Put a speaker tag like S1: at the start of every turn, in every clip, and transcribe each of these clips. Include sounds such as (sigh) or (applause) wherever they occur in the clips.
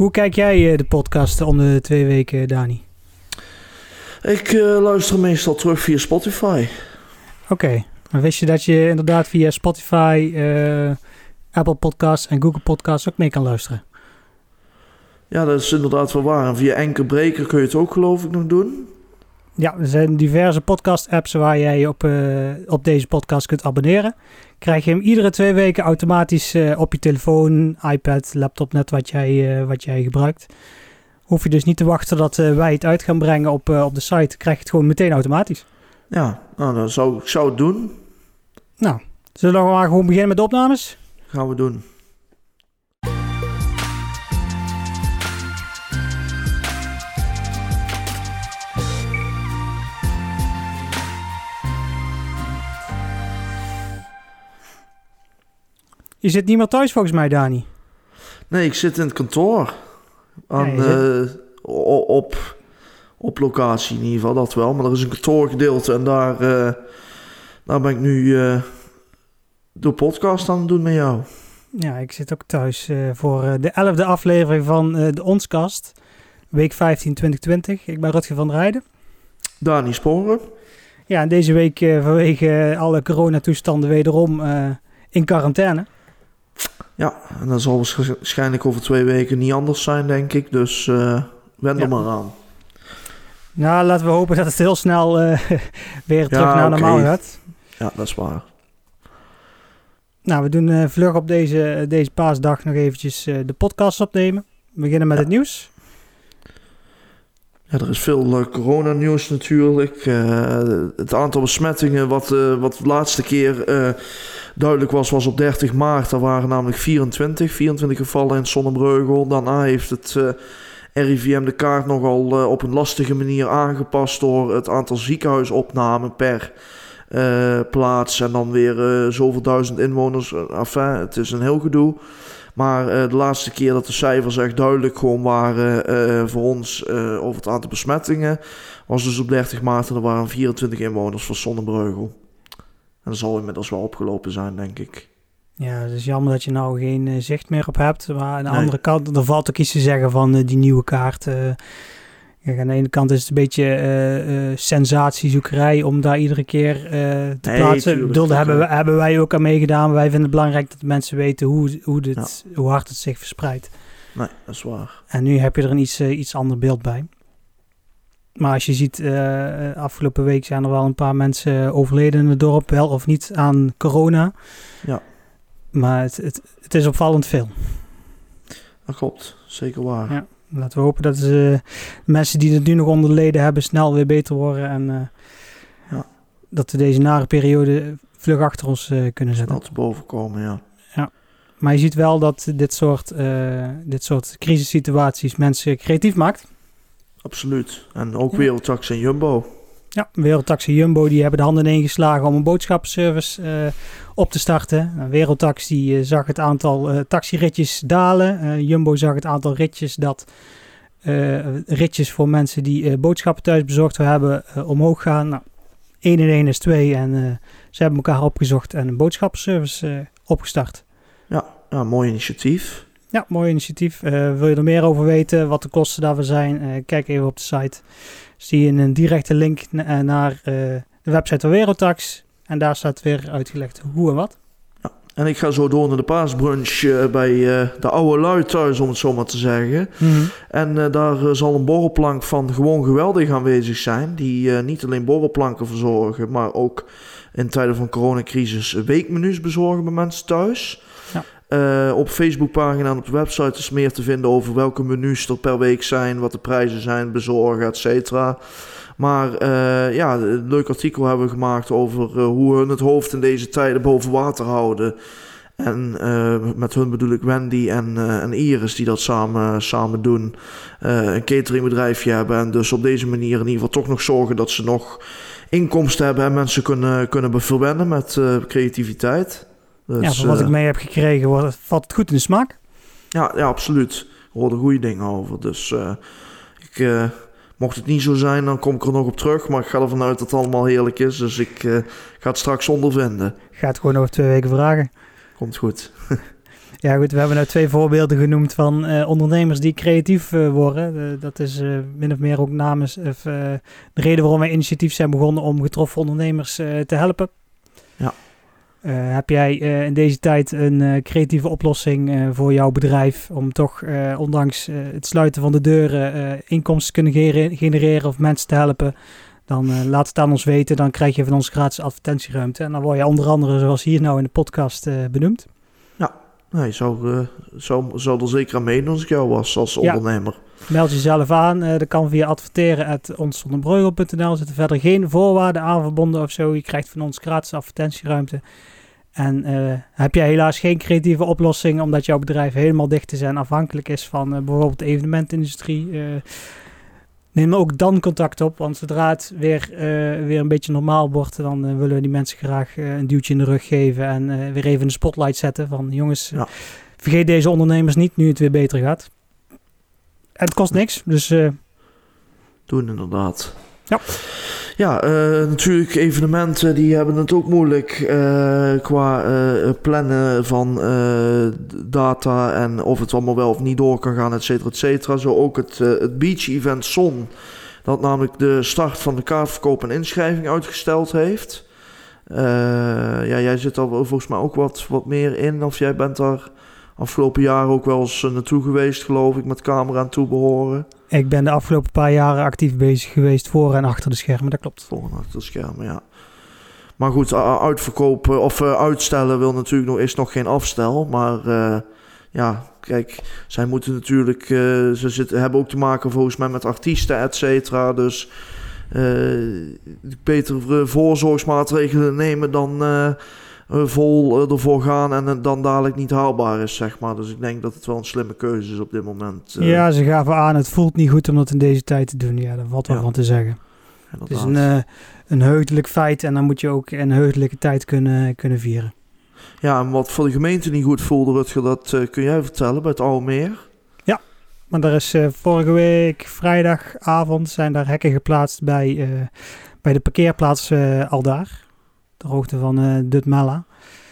S1: Hoe kijk jij de podcast om de twee weken, Dani?
S2: Ik luister meestal terug via Spotify.
S1: Oké, maar wist je dat je inderdaad via Spotify, Apple Podcasts en Google Podcasts ook mee kan luisteren?
S2: Ja, dat is inderdaad wel waar. En via Enker Breker kun je het ook geloof ik nog doen.
S1: Ja, er zijn diverse podcast-apps waar jij op, uh, op deze podcast kunt abonneren. Krijg je hem iedere twee weken automatisch uh, op je telefoon, iPad, laptop, net wat jij, uh, wat jij gebruikt. Hoef je dus niet te wachten dat wij het uit gaan brengen op, op de site. Krijg je het gewoon meteen automatisch.
S2: Ja, nou, dan zou ik zou het doen.
S1: Nou, zullen we maar gewoon beginnen met de opnames?
S2: Gaan we doen.
S1: Je zit niet meer thuis volgens mij, Dani.
S2: Nee, ik zit in het kantoor. Aan, eh, op, op locatie in ieder geval, dat wel. Maar er is een kantoorgedeelte en daar, uh, daar ben ik nu uh, de podcast aan het doen met jou.
S1: Ja, ik zit ook thuis voor de elfde aflevering van de Onskast. Week 15 2020. Ik ben Rutger van der Rijden.
S2: Dani Sporen.
S1: Ja, en deze week vanwege alle coronatoestanden wederom in quarantaine.
S2: Ja, en dat zal waarschijnlijk over twee weken niet anders zijn, denk ik. Dus uh, wend er maar aan.
S1: Nou, laten we hopen dat het heel snel uh, (laughs) weer terug naar normaal gaat.
S2: Ja, dat is waar.
S1: Nou, we doen uh, vlug op deze, deze paasdag nog eventjes de podcast opnemen. We beginnen met het nieuws.
S2: Er is veel uh, coronanieuws natuurlijk. Uh, het aantal besmettingen wat, uh, wat de laatste keer duidelijk was, was op 30 maart. Er waren namelijk 24, 24 gevallen in Sonnenbreugel. Daarna heeft het RIVM de kaart nogal op een lastige manier aangepast door het aantal ziekenhuisopnamen per plaats. En dan weer zoveel duizend inwoners. Enfin, het is een heel gedoe. Maar uh, de laatste keer dat de cijfers echt duidelijk gewoon waren uh, voor ons over het aantal besmettingen, was dus op 30 maart en er waren 24 inwoners van Sonnenbreugel. En dat zal inmiddels wel opgelopen zijn, denk ik.
S1: Ja, het is jammer dat je nou geen zicht meer op hebt. Maar aan de andere kant, er valt ook iets te zeggen van die nieuwe kaart aan de ene kant is het een beetje uh, uh, sensatiezoekerij om daar iedere keer uh, te plaatsen. Bedoel, daar hebben, hebben wij ook aan meegedaan. Wij vinden het belangrijk dat mensen weten hoe, hoe, dit, hoe hard het zich verspreidt.
S2: Nee, dat is waar.
S1: En nu heb je er een iets, iets ander beeld bij. Maar als je ziet, afgelopen week zijn er wel een paar mensen overleden in het dorp, wel of niet aan corona.
S2: Ja.
S1: Maar het, het, het is opvallend veel.
S2: Dat klopt, zeker waar.
S1: Ja. Laten we hopen dat de mensen die het nu nog onder leden hebben snel weer beter worden. En uh, ja. dat we deze nare periode vlug achter ons uh, kunnen zetten.
S2: Dat boven komen, ja.
S1: ja. Maar je ziet wel dat dit soort, uh, dit soort crisissituaties mensen creatief maakt.
S2: Absoluut. En ook ja. Wereldtax en Jumbo.
S1: Ja, Wereldtax en Jumbo die hebben de handen ingeslagen om een boodschappenservice uh, op te starten. Nou, Wereldtax die uh, zag het aantal uh, taxiritjes dalen. Jumbo zag het aantal ritjes dat ritjes voor mensen die boodschappen thuis bezorgd hebben omhoog gaan. Nou, 1 en 1 is 2 en ze hebben elkaar opgezocht en een boodschappenservice opgestart.
S2: Ja, ja, mooi initiatief.
S1: Ja, mooi initiatief. wil je er meer over weten, wat de kosten daarvoor zijn? kijk even op de site zie je een directe link naar uh, de website van Werotax. En daar staat weer uitgelegd hoe en wat.
S2: Ja, en ik ga zo door naar de paasbrunch uh, bij uh, de oude lui thuis, om het zo maar te zeggen.
S1: Mm -hmm.
S2: En daar zal een borrelplank van gewoon geweldig aanwezig zijn. Die niet alleen borrelplanken verzorgen, maar ook in tijden van coronacrisis weekmenu's bezorgen bij mensen thuis. Uh, op Facebookpagina en op de website is meer te vinden over welke menus er per week zijn, wat de prijzen zijn, bezorgen, et cetera. Maar uh, ja, een leuk artikel hebben we gemaakt over uh, hoe hun het hoofd in deze tijden boven water houden. En met hun bedoel ik Wendy en, en Iris die dat samen, samen doen. een cateringbedrijfje hebben en dus op deze manier in ieder geval toch nog zorgen dat ze nog inkomsten hebben en mensen kunnen, kunnen verwennen met creativiteit.
S1: Dus, ja, van wat ik mee heb gekregen, wordt, valt het goed in de smaak.
S2: Ja, ja absoluut. Er hoorden goede dingen over. Dus uh, ik, uh, mocht het niet zo zijn, dan kom ik er nog op terug. Maar ik ga ervan uit dat het allemaal heerlijk is. Dus ik ga het straks ondervinden.
S1: Ga het gewoon over twee weken vragen.
S2: Komt goed. (laughs)
S1: Ja, goed, we hebben nou twee voorbeelden genoemd van uh, ondernemers die creatief uh, worden. Uh, dat is min of meer ook namens de reden waarom wij initiatief zijn begonnen om getroffen ondernemers te helpen.
S2: Ja.
S1: Heb jij in deze tijd een creatieve oplossing voor jouw bedrijf om toch, ondanks het sluiten van de deuren, inkomsten te kunnen genereren of mensen te helpen? Dan laat het aan ons weten. Dan krijg je van ons gratis advertentieruimte. En dan word je onder andere, zoals hier nou in de podcast, benoemd.
S2: Nee, je zou, uh, zou, zou er zeker aan meedoen als ik jou was als ondernemer.
S1: Meld jezelf aan. Uh, dat kan via adverteren.onsonderbreugel.nl. Er zitten verder geen voorwaarden aan verbonden of zo. Je krijgt van ons gratis advertentieruimte. En uh, heb jij helaas geen creatieve oplossing omdat jouw bedrijf helemaal dicht is en afhankelijk is van bijvoorbeeld de evenementindustrie neem ook dan contact op. Want zodra het weer, uh, weer een beetje normaal wordt, dan uh, willen we die mensen graag uh, een duwtje in de rug geven. En weer even in de spotlight zetten van jongens, ja. vergeet deze ondernemers niet nu het weer beter gaat. En het kost niks, dus...
S2: Doen inderdaad.
S1: Ja.
S2: Ja, uh, natuurlijk evenementen die hebben het ook moeilijk uh, qua uh, plannen van data en of het allemaal wel of niet door kan gaan, et cetera, et cetera. Zo ook het, het beach event Son, dat namelijk de start van de kaartverkoop en inschrijving uitgesteld heeft. ja, jij zit er volgens mij ook wat, wat meer in, of jij bent daar afgelopen jaar ook wel eens naartoe geweest, geloof ik, met camera en toebehoren.
S1: Ik ben de afgelopen paar jaren actief bezig geweest voor en achter de schermen, dat klopt.
S2: Voor en achter de schermen, ja. Maar goed, uitverkopen of uh, uitstellen wil natuurlijk nog, is nog geen afstel. Maar uh, ja, kijk, zij moeten natuurlijk, uh, ze zitten, hebben ook te maken volgens mij met artiesten, et cetera. Dus beter voorzorgsmaatregelen nemen dan eh, vol eh, ervoor gaan en het dan dadelijk niet haalbaar is, zeg maar. Dus ik denk dat het wel een slimme keuze is op dit moment.
S1: Eh. Ja, ze gaven aan, het voelt niet goed om dat in deze tijd te doen. Ja, daar valt wel van te zeggen. Inderdaad. Het is een, een heugelijk feit en dan moet je ook een heugelijke tijd kunnen, kunnen vieren.
S2: Ja, en wat voor de gemeente niet goed voelde, Rutger, dat kun jij vertellen bij het Almeer?
S1: Ja, maar er is vorige week vrijdagavond zijn daar hekken geplaatst bij, bij de parkeerplaats Aldaar de hoogte van uh, Dutmella.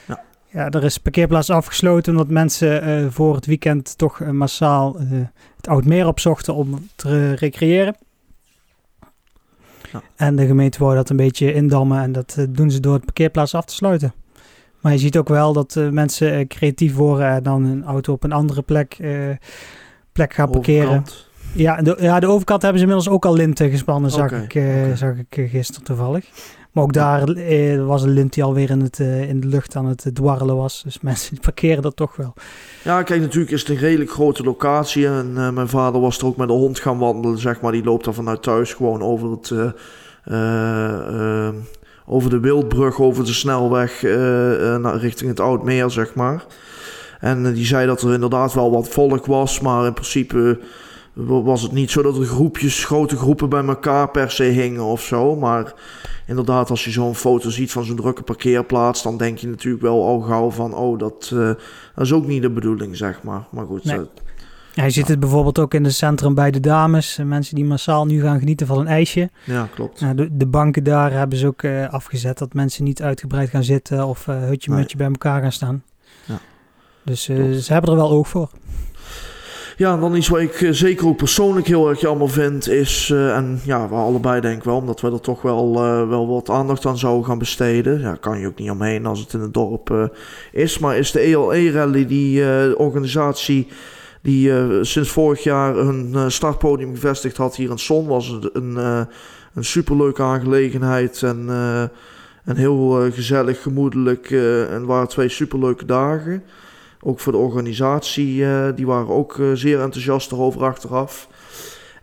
S1: Ja. ja, er is parkeerplaats afgesloten omdat mensen uh, voor het weekend toch uh, massaal het Oudmeer opzochten om te recreëren. Ja. En de gemeente wou dat een beetje indammen en dat doen ze door het parkeerplaats af te sluiten. Maar je ziet ook wel dat mensen creatief worden en dan een auto op een andere plek, plek gaan parkeren. Ja de, ja, de overkant hebben ze inmiddels ook al linten gespannen, zag, ik, okay. zag ik gisteren toevallig. Maar ook daar eh, was een lint die alweer in, het, eh, in de lucht aan het dwarrelen was. Dus (laughs) mensen parkeren dat toch wel.
S2: Ja, kijk, natuurlijk is het een redelijk grote locatie. En uh, mijn vader was er ook met de hond gaan wandelen, zeg maar. Die loopt dan vanuit thuis gewoon over het... over de Wildbrug, over de snelweg richting het Oudmeer, zeg maar. En die zei dat er inderdaad wel wat volk was, maar in principe was het niet zo dat er groepjes, grote groepen bij elkaar per se hingen of zo. Maar inderdaad, als je zo'n foto ziet van zo'n drukke parkeerplaats, dan denk je natuurlijk wel al gauw van, oh, dat, uh, dat is ook niet de bedoeling, zeg maar. Maar goed. Nee. Uh,
S1: ja, je ziet het bijvoorbeeld ook in het centrum bij de dames. Mensen die massaal nu gaan genieten van een ijsje.
S2: Ja, klopt.
S1: Uh, de, de, banken daar hebben ze ook afgezet dat mensen niet uitgebreid gaan zitten of hutje nee. mutje bij elkaar gaan staan. Ja. Dus ze hebben er wel oog voor.
S2: Ja, dan iets wat ik eh, zeker ook persoonlijk heel erg jammer vind is, uh, en ja, we allebei denk wel, omdat we er toch wel, uh, wel wat aandacht aan zouden gaan besteden. Ja, kan je ook niet omheen als het in het dorp is, maar is de ELE-rally, die organisatie die sinds vorig jaar een startpodium gevestigd had hier in Son, was een, een superleuke aangelegenheid en, en heel gezellig, gemoedelijk en waren twee superleuke dagen. Ook voor de organisatie, uh, die waren ook uh, zeer enthousiast erover achteraf.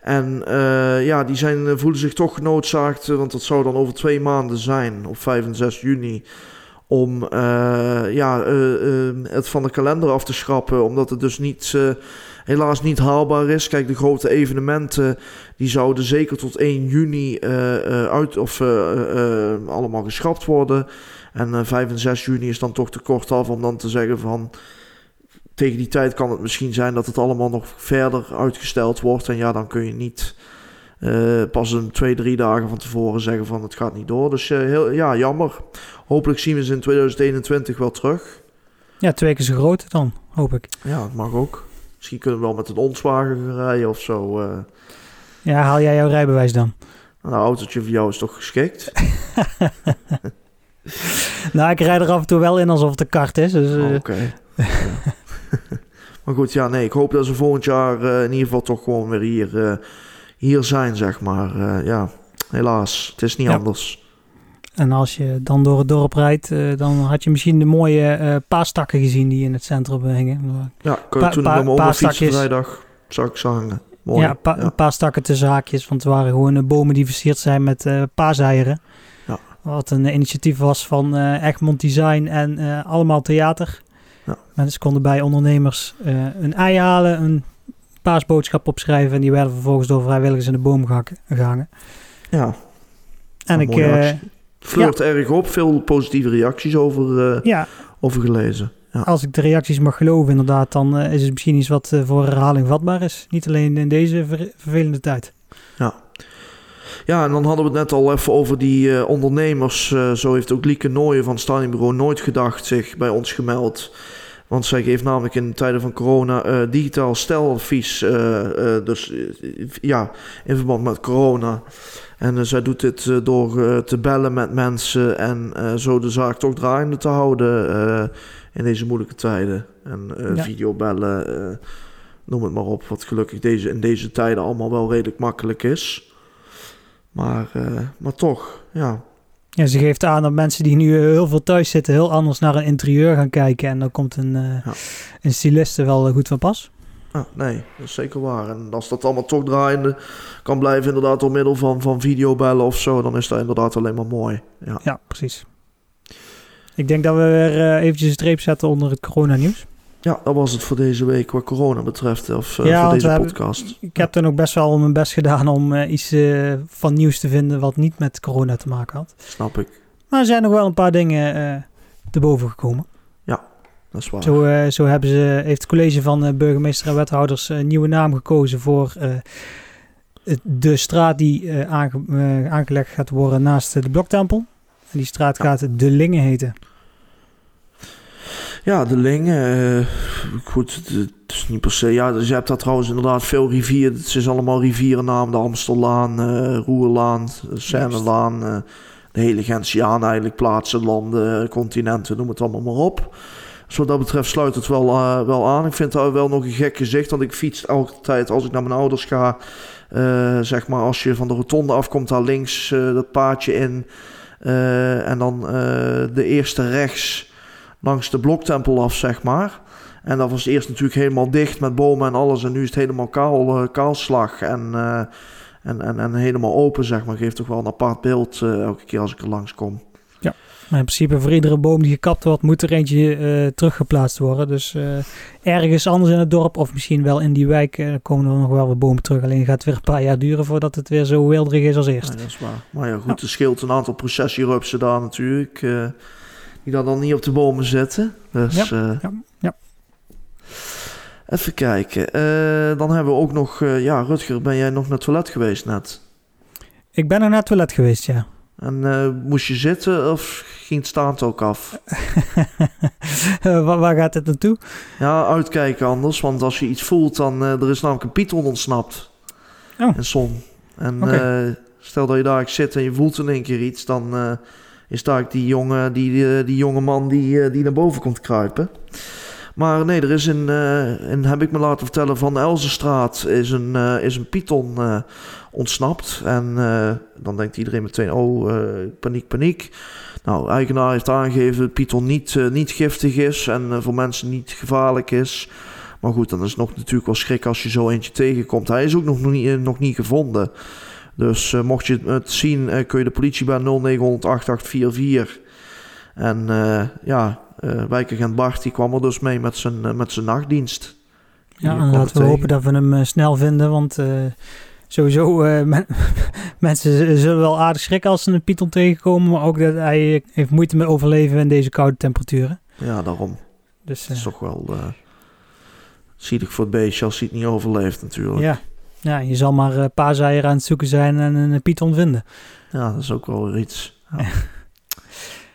S2: En uh, ja, die zijn, voelen zich toch genoodzaakt, want dat zou dan over twee maanden zijn, op 5 en 6 juni, om ja, het van de kalender af te schrappen, omdat het dus niet, helaas niet haalbaar is. Kijk, de grote evenementen, die zouden zeker tot 1 juni uit, of, allemaal geschrapt worden. En 5 en 6 juni is dan toch te kort af om dan te zeggen van tegen die tijd kan het misschien zijn dat het allemaal nog verder uitgesteld wordt. En ja, dan kun je niet uh, pas een twee, drie dagen van tevoren zeggen van het gaat niet door. Dus uh, heel, ja, jammer. Hopelijk zien we ze in 2021 wel terug.
S1: Ja, twee keer zo groot dan. hoop ik.
S2: Ja, dat mag ook. Misschien kunnen we wel met een onswagen gaan rijden of zo. eh.
S1: Ja, haal jij jouw rijbewijs dan?
S2: een autootje voor jou is toch geschikt? (laughs)
S1: Nou, ik rijd er af en toe wel in alsof het een kart is. Dus, eh,
S2: Oh, Oké. Ja. (laughs) (laughs) maar goed, ja, nee, ik hoop dat ze volgend jaar eh, in ieder geval toch gewoon weer hier, eh, hier zijn, zeg maar. Eh, ja, helaas, het is niet
S1: Ja.
S2: anders.
S1: En als je dan door het dorp rijdt, eh, dan had je misschien de mooie eh paastakken gezien die in het centrum hingen.
S2: Ja, ik,
S1: Pa-
S2: toen
S1: pa-
S2: ik met mijn
S1: paastakjes.
S2: vrijdag, zag ik ze hangen. Mooi.
S1: Ja, pa- een paastakken tussen haakjes, want het waren gewoon bomen die versierd zijn met eh paaseieren.
S2: Ja.
S1: Wat een initiatief was van eh, Egmond Design en eh, Allemaal Theater.
S2: Ja.
S1: Mensen konden bij ondernemers eh, een ei halen, een paasboodschap opschrijven en die werden vervolgens door vrijwilligers in de boom gehangen.
S2: ja.
S1: En
S2: Een
S1: ik, eh,
S2: actie. Flirt erg op, veel positieve reacties over, eh,
S1: ja,
S2: over gelezen. Ja.
S1: als ik de reacties mag geloven inderdaad, dan is het misschien iets wat voor herhaling vatbaar is. Niet alleen in deze ver- vervelende tijd.
S2: Ja, en dan hadden we het net al even over die eh, ondernemers. Eh, zo heeft ook Lieke Nooyen van Styling Nooit Gedacht zich bij ons gemeld. Want zij geeft namelijk in tijden van corona eh, digitaal steladvies. dus ja, in verband met corona. En zij doet dit door te bellen met mensen en zo de zaak toch draaiende te houden in deze moeilijke tijden. En
S1: Ja.
S2: videobellen, noem het maar op. Wat gelukkig deze, in deze tijden allemaal wel redelijk makkelijk is. Maar, eh, maar toch, ja.
S1: Ja, ze geeft aan dat mensen die nu heel veel thuis zitten heel anders naar een interieur gaan kijken. En dan komt een, eh
S2: Ja.
S1: een styliste wel eh, goed van pas.
S2: Nee, dat is zeker waar. En als dat allemaal toch draaiende kan blijven, inderdaad, door middel van, van videobellen of zo, dan is dat inderdaad alleen maar mooi. Ja,
S1: Ja, precies. Ik denk dat we weer eventjes een streep zetten onder het coronanieuws.
S2: Ja dat was het voor deze week wat corona betreft, of eh,
S1: Ja,
S2: voor deze
S1: hebben-
S2: podcast.
S1: Ik heb dan ook best wel mijn best gedaan om eh, iets eh, van nieuws te vinden wat niet met corona te maken had.
S2: Snap ik.
S1: Maar er zijn nog wel een paar dingen te boven gekomen.
S2: Dat is waar.
S1: Zo, zo hebben ze, heeft het college van burgemeester en wethouders een nieuwe naam gekozen voor de straat die aange- aangelegd gaat worden naast de Bloktempel. En die straat
S2: Ja.
S1: gaat De Lingen heten.
S2: Ja, de Lingen. eh, goed, het, het is niet per se. Ja, dus je hebt daar trouwens inderdaad veel rivieren. Het is allemaal rivierennaam. De Amstellaan, eh Roerlaan, Seinelaan. eh, de hele Gentiaan eigenlijk. Plaatsen, landen, continenten, noem het allemaal maar op. Dus wat dat betreft sluit het wel, wel aan. Ik vind dat wel nog een gek gezicht. Want ik fiets altijd als ik naar mijn ouders ga. zeg maar als je van de rotonde afkomt, daar links dat paadje in. en dan de eerste rechts langs de bloktempel af, zeg maar. En dat was eerst natuurlijk helemaal dicht met bomen en alles. En nu is het helemaal kaal, eh, kaalslag en, eh, en, en, en helemaal open, zeg maar. Geeft toch wel een apart beeld eh, elke keer als ik er langskom.
S1: Maar in principe voor iedere boom die gekapt wordt, moet er eentje teruggeplaatst worden. Dus ergens anders in het dorp of misschien wel in die wijk komen er nog wel wat bomen terug. Alleen gaat het weer een paar jaar duren voordat het weer zo wilderig is als eerst.
S2: Ja, dat is waar. Maar ja, goed, er scheelt een aantal processierupsen daar natuurlijk. Die daar dan niet op de bomen zitten. Dus,
S1: Ja,
S2: eh,
S1: ja, ja.
S2: Even kijken. Eh, dan hebben we ook nog... eh, ja, Rutger, ben jij nog naar het toilet geweest net?
S1: Ik ben nog naar het toilet geweest, ja.
S2: En moest je zitten of ging het staand ook af? (laughs)
S1: Waar, gaat het naartoe?
S2: Ja, uitkijken anders. Want als je iets voelt, dan... er is namelijk een python ontsnapt.
S1: Oh.
S2: En
S1: Oké.
S2: eh, stel dat je daar zit en je voelt in één keer iets... dan is daar die jonge, die, eh, die jonge man die, eh, die naar boven komt kruipen. Maar nee, er is een... en heb ik me laten vertellen van Elzenstraat... is een, eh, is een python ontsnapt. En dan denkt iedereen meteen... oh, paniek, paniek. Nou, eigenaar heeft aangegeven dat python niet, niet giftig is... en voor mensen niet gevaarlijk is... Maar goed, dan is het nog natuurlijk wel schrik als je zo eentje tegenkomt. Hij is ook nog niet, nog niet gevonden. Dus eh, mocht je het zien, eh, kun je de politie bij 0900 8844. En eh, ja, wijkagent Bart die kwam er dus mee met zijn, met zijn nachtdienst. Die
S1: Ja, en laten we
S2: tegen.
S1: hopen dat we hem snel vinden, want sowieso (laughs) men- mensen zullen wel aardig schrikken als ze een python tegenkomen, maar ook dat hij heeft moeite met overleven in deze koude temperaturen.
S2: Ja, daarom.
S1: Dus
S2: Het is toch wel uh, zielig voor het beestje als hij het niet overleeft natuurlijk.
S1: ja. Ja, je zal maar een paar zeieren aan het zoeken zijn en een python vinden.
S2: Ja, dat is ook wel iets. (laughs)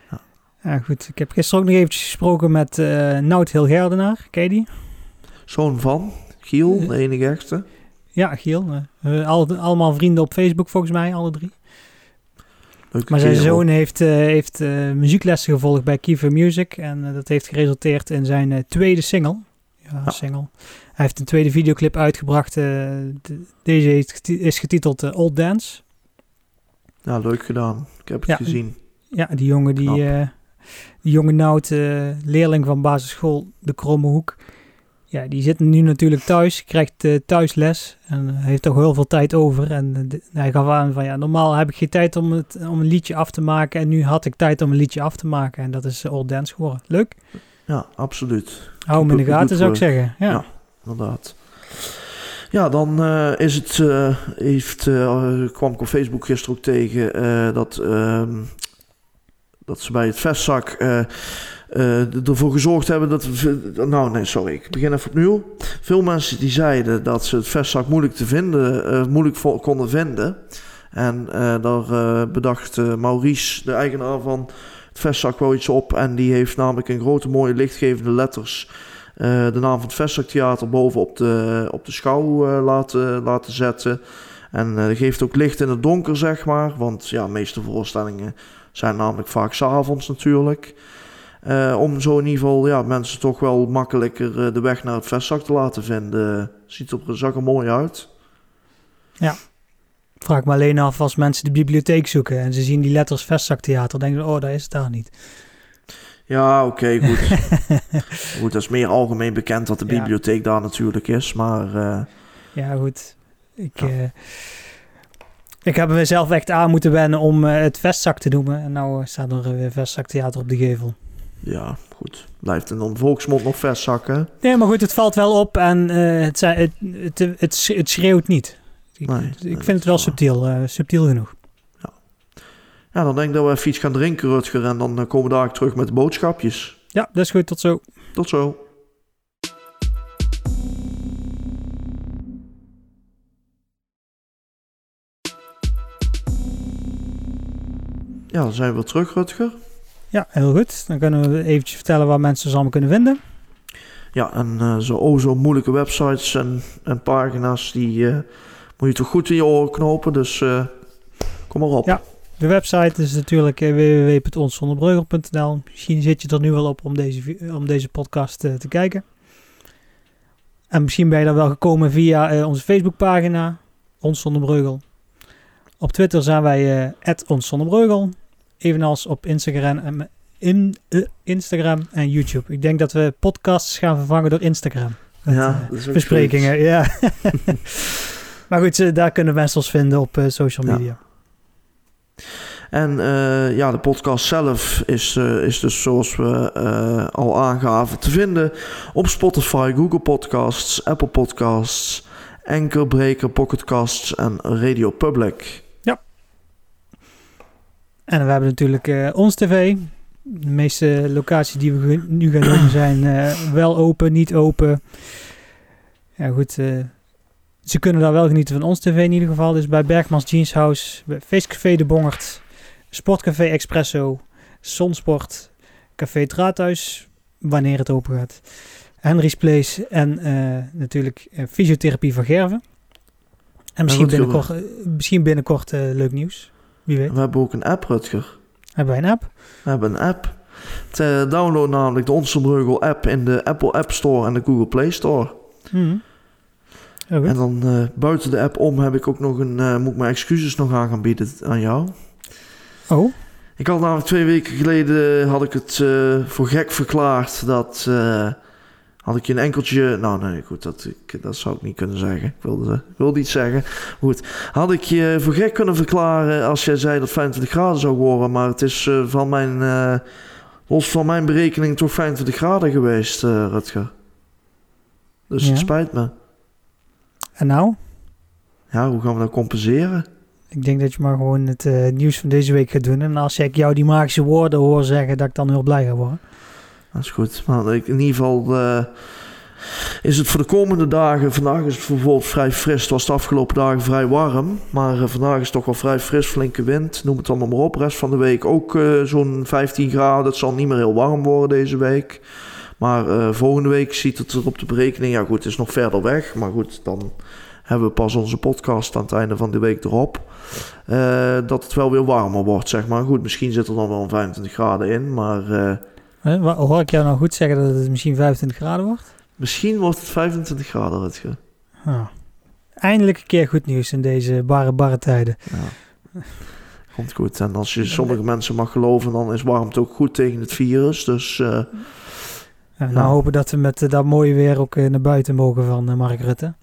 S2: Ja.
S1: Ja, goed. Ik heb gisteren ook nog eventjes gesproken met uh, Nout Hilgerdenaar. Ken je die?
S2: Zoon van Giel, de enige echte.
S1: Ja, Giel. Uh, al, allemaal vrienden op Facebook volgens mij, alle drie.
S2: Leuke
S1: maar zijn
S2: kerel.
S1: zoon heeft, uh, heeft uh, muzieklessen gevolgd bij Kiefer Music. En dat heeft geresulteerd in zijn tweede single. Ja,
S2: Ja.
S1: single. Hij heeft een tweede videoclip uitgebracht. de, deze is, getiteld Old Dance.
S2: Ja, leuk gedaan. Ik heb het
S1: Ja.
S2: gezien.
S1: Ja, die jongen, die,
S2: Knap.
S1: eh, die jonge Nout, eh, leerling van basisschool De Kromme Hoek. Ja, die zit nu natuurlijk thuis, krijgt eh, thuisles en eh, heeft toch heel veel tijd over. En eh, de- hij gaf aan van ja, normaal heb ik geen tijd om, het, om een liedje af te maken. En nu had ik tijd om een liedje af te maken. En dat is eh, Old Dance geworden. Leuk.
S2: Ja, absoluut.
S1: Hou hem in de gaten zou ik
S2: work.
S1: zeggen. Ja.
S2: Ja. Inderdaad. Ja, dan eh, is het, eh, heeft, eh, kwam ik op Facebook gisteren ook tegen eh, dat, ehm, dat ze bij het vestzak eh, eh, ervoor gezorgd hebben dat... we- Nou, nee, sorry, ik begin even opnieuw. Veel mensen die zeiden dat ze het vestzak moeilijk te vinden, eh, moeilijk konden vinden. En eh, daar eh, bedacht eh, Maurice, de eigenaar van het vestzak, wel iets op. En die heeft namelijk in grote mooie lichtgevende letters eh, de naam van het Vestzaktheater boven op de, op de schouw eh, laten, laten zetten. En dat geeft ook licht in het donker, zeg maar. Want ja, de meeste voorstellingen zijn namelijk vaak s'avonds natuurlijk. Om zo in ieder geval ja, mensen toch wel makkelijker de weg naar het vestzak te laten vinden. Ziet er, zag er mooi uit.
S1: Vraag me alleen af als mensen de bibliotheek zoeken en ze zien die letters Vestzaktheater. denken ze, oh, daar is het daar niet.
S2: Ja, oké, (laughs) goed. goed. Dat is meer algemeen bekend dat de
S1: Ja.
S2: bibliotheek daar natuurlijk is. Maar eh,
S1: Ja, goed. Ik,
S2: Ja.
S1: eh, ik heb mezelf echt aan moeten wennen om eh, het vestzak te noemen. En nou staat er weer vestzaktheater op de gevel.
S2: ja, goed. Blijft in de volksmond nog vestzakken.
S1: Nee, maar goed, het valt wel op en het, het, het, het schreeuwt niet. Ik,
S2: Nee,
S1: ik vind het wel subtiel, eh, subtiel genoeg.
S2: Ja, dan denk ik dat we even iets gaan drinken, Rutger. En dan eh, komen we daar terug met de boodschapjes.
S1: Ja, dat is goed. Tot zo.
S2: Tot zo. Ja, dan zijn we terug, Rutger.
S1: Ja, heel goed. Dan kunnen we eventjes vertellen waar mensen ons allemaal kunnen vinden.
S2: Ja, en eh, zo, oh, zo moeilijke websites en, en pagina's, die moet je toch goed in je oren knopen. Dus eh, kom maar op.
S1: Ja. De website is natuurlijk eh, www.onszonderbreugel.nl. Misschien zit je er nu wel op om deze, om deze podcast eh, te kijken. En misschien ben je daar wel gekomen via onze Facebookpagina, Ons Zonder Breugel. Op Twitter zijn wij Breugel. Evenals op Instagram en, in, Instagram en YouTube. Ik denk dat we podcasts gaan vervangen door Instagram. Met,
S2: Ja, dat is ook
S1: besprekingen, ja. (laughs) maar goed, eh, daar kunnen mensen ons vinden op eh, social
S2: Ja.
S1: media.
S2: En eh, ja, de podcast zelf is, is dus zoals we al aangaven te vinden op Spotify, Google Podcasts, Apple Podcasts, Anchor, Breaker, Pocketcasts en Radio Public.
S1: En we hebben natuurlijk ons tv. De meeste locaties die we nu gaan doen zijn wel open, niet open. Ja goed, ze kunnen daar wel genieten van ons tv in ieder geval. Dus bij Bergmans Jeans House, bij Feestcafé De Bongert, Sportcafé Expresso, Zonsport, Café het Raadhuis, wanneer het open gaat. Henry's Place en eh, natuurlijk eh, fysiotherapie van Gerven. En misschien binnenkort, eh, misschien binnenkort leuk nieuws. Wie weet.
S2: We hebben ook een app, Rutger.
S1: Hebben wij een app?
S2: We hebben een app. Te download namelijk de Onsenbreugel app in de Apple App Store en de Google Play Store.
S1: Mhm.
S2: En dan eh, buiten de app om heb ik ook nog een, eh, moet ik mijn excuses nog aan gaan bieden aan jou.
S1: Oh,
S2: Ik had namelijk twee weken geleden had ik het eh, voor gek verklaard dat had ik je een enkeltje. Nou nee, goed, dat, ik, dat zou ik niet kunnen zeggen. Ik wilde, ik wilde iets zeggen. Goed, had ik je voor gek kunnen verklaren als jij zei dat 25 graden zou worden, maar het is van mijn los van mijn berekening toch 25 graden geweest, Rutger. Dus
S1: Ja.
S2: het spijt me.
S1: En nou?
S2: Ja, hoe gaan we dat compenseren?
S1: Ik denk dat je maar gewoon het eh, nieuws van deze week gaat doen. En als ik jou die magische woorden hoor zeggen, dat ik dan heel blij ga worden.
S2: Dat is goed. Maar ik, in ieder geval, eh, is het voor de komende dagen. Vandaag is het bijvoorbeeld vrij fris. Het was de afgelopen dagen vrij warm. Maar vandaag is het toch wel vrij fris, flinke wind. Noem het dan maar op. Rest van de week ook zo'n 15 graden. Het zal niet meer heel warm worden deze week. Maar volgende week ziet het er op de berekening. Ja, goed, het is nog verder weg. Maar goed, dan hebben we pas onze podcast aan het einde van de week erop. Uh, dat het wel weer warmer wordt, zeg maar. Goed, misschien zit er dan wel 25 graden in, maar...
S1: Uh, hoor ik jou nou goed zeggen dat het misschien 25 graden wordt?
S2: Misschien wordt het 25 graden, Rutge.
S1: Oh. Eindelijk een keer goed nieuws in deze barre, barre tijden. Ja.
S2: Komt goed. En als je sommige mensen mag geloven, dan is warmte ook goed tegen het virus. Dus... Uh,
S1: nou, hopen dat we met dat mooie weer ook naar buiten mogen van Mark Rutte.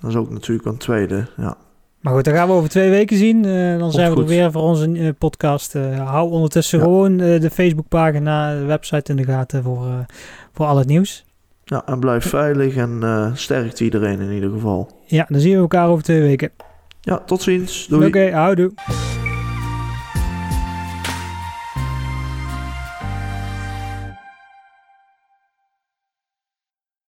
S2: Dat is ook natuurlijk een tweede, ja.
S1: Maar goed, dan gaan we over twee weken zien. Uh, dan zijn we er weer voor onze uh, podcast. Uh, hou ondertussen gewoon de Facebookpagina, de website in de gaten voor, voor al het nieuws.
S2: Ja, en blijf veilig en sterkt iedereen in ieder geval.
S1: Ja, dan zien we elkaar over twee weken.
S2: Ja, tot ziens. Doei.
S1: Oké, okay, houdoe.